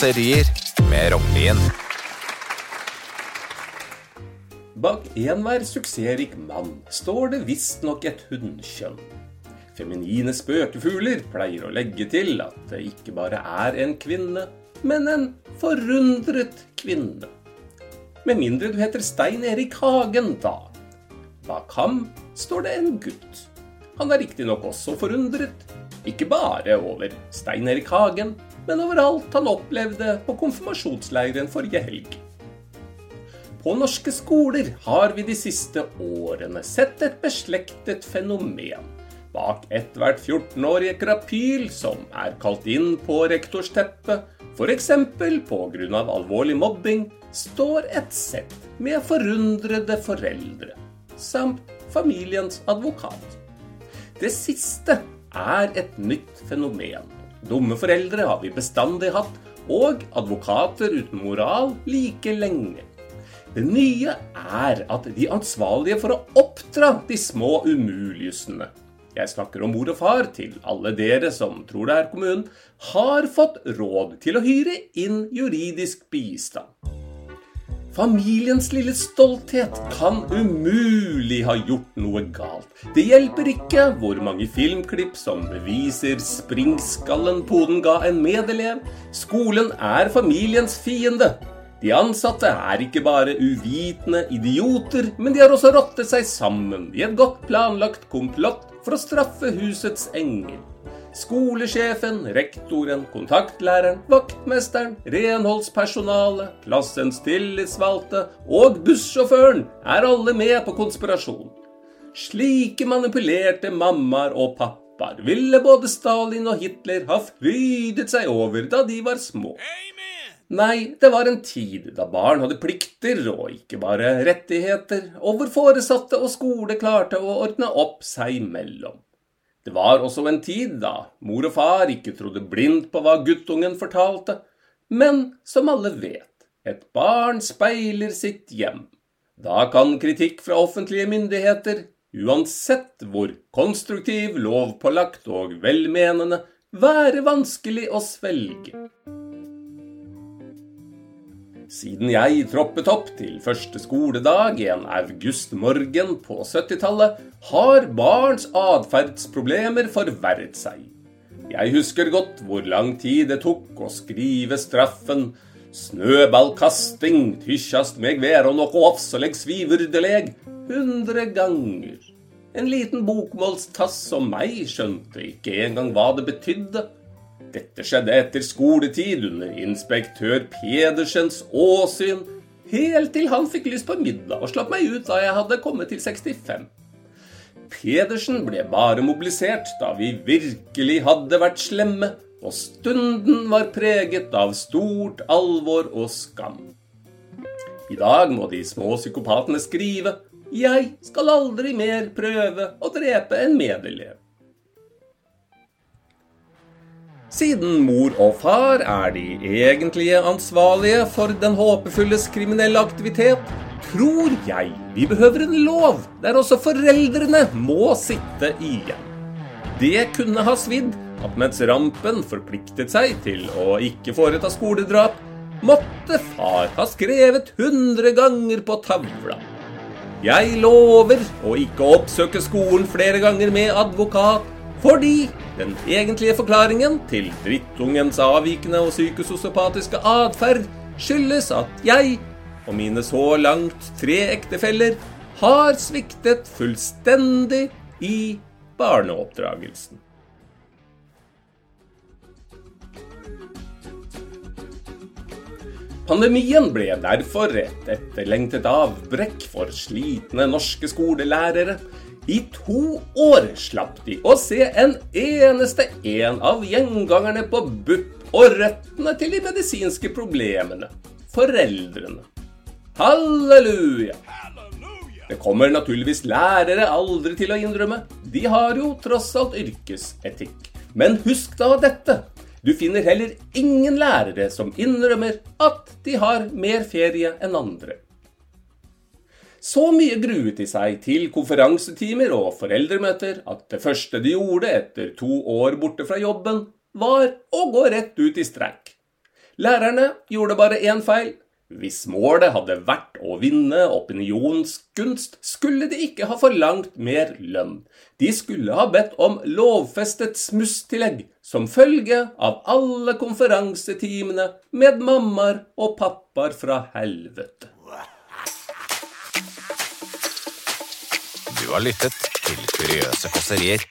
raserier med Rognlien. Bak enhver suksessrik mann står det visstnok et hunnkjønn. Feminine spøkefugler pleier å legge til at det ikke bare er en kvinne, men en forundret kvinne. Med mindre du heter Stein Erik Hagen, da. Bak ham står det en gutt. Han er riktignok også forundret, ikke bare over Stein Erik Hagen, men over alt han opplevde på konfirmasjonsleiren forrige helg. På norske skoler har vi de siste årene sett et beslektet fenomen. Bak ethvert 14-årige krapyl som er kalt inn på rektors teppe, f.eks. pga. alvorlig mobbing, står et sett med forundrede foreldre, samt familiens advokat. Det siste er et nytt fenomen. Dumme foreldre har vi bestandig hatt, og advokater uten moral like lenge. Det nye er at de ansvarlige for å oppdra de små umuligsene jeg snakker om mor og far til alle dere som tror det er kommunen, har fått råd til å hyre inn juridisk bistand. Familiens lille stolthet kan umulig ha gjort noe galt. Det hjelper ikke hvor mange filmklipp som beviser springskallen poden ga en medelev. Skolen er familiens fiende. De ansatte er ikke bare uvitende idioter, men de har også rottet seg sammen i et godt planlagt komplott for å straffe husets engel. Skolesjefen, rektoren, kontaktlæreren, vaktmesteren, renholdspersonalet, klassens tillitsvalgte og bussjåføren er alle med på konspirasjon. Slike manipulerte mammaer og pappaer ville både Stalin og Hitler ha frydet seg over da de var små. Nei, det var en tid da barn hadde plikter og ikke bare rettigheter, og hvor foresatte og skole klarte å ordne opp seg imellom. Det var også en tid da mor og far ikke trodde blindt på hva guttungen fortalte, men som alle vet, et barn speiler sitt hjem. Da kan kritikk fra offentlige myndigheter, uansett hvor konstruktiv, lovpålagt og velmenende, være vanskelig å svelge. Siden jeg troppet opp til første skoledag en augustmorgen på 70-tallet, har barns atferdsproblemer forverret seg. Jeg husker godt hvor lang tid det tok å skrive straffen. Snøballkasting, tyskjast meg være noe offsoleg svivurdeleg, hundre ganger. En liten bokmålstass som meg skjønte ikke engang hva det betydde. Dette skjedde etter skoletid, under inspektør Pedersens åsyn, helt til han fikk lyst på middag og slapp meg ut da jeg hadde kommet til 65. Pedersen ble bare mobilisert da vi virkelig hadde vært slemme, og stunden var preget av stort alvor og skam. I dag må de små psykopatene skrive 'Jeg skal aldri mer prøve å drepe en medelev'. Siden mor og far er de egentlige ansvarlige for den håpefulles kriminelle aktivitet, tror jeg vi behøver en lov der også foreldrene må sitte igjen. Det kunne ha svidd at mens Rampen forpliktet seg til å ikke foreta skoledrap, måtte far ha skrevet hundre ganger på tavla. Jeg lover å ikke oppsøke skolen flere ganger med advokat fordi den egentlige forklaringen til drittungens avvikende og psykososiopatiske atferd skyldes at jeg og mine så langt tre ektefeller har sviktet fullstendig i barneoppdragelsen. Pandemien ble derfor et etterlengtet avbrekk for slitne norske skolelærere i to år slapp de å se en eneste en av gjengangerne på BUP og røttene til de medisinske problemene foreldrene. Halleluja! Det kommer naturligvis lærere aldri til å innrømme. De har jo tross alt yrkesetikk. Men husk da dette. Du finner heller ingen lærere som innrømmer at de har mer ferie enn andre. Så mye gruet de seg til konferansetimer og foreldremøter at det første de gjorde etter to år borte fra jobben, var å gå rett ut i streik. Lærerne gjorde bare én feil. Hvis målet hadde vært å vinne opinionsgunst, skulle de ikke ha forlangt mer lønn. De skulle ha bedt om lovfestet smusstillegg som følge av alle konferansetimene med mammaer og pappaer fra helvete. Du har lyttet til Kuriøse kåserier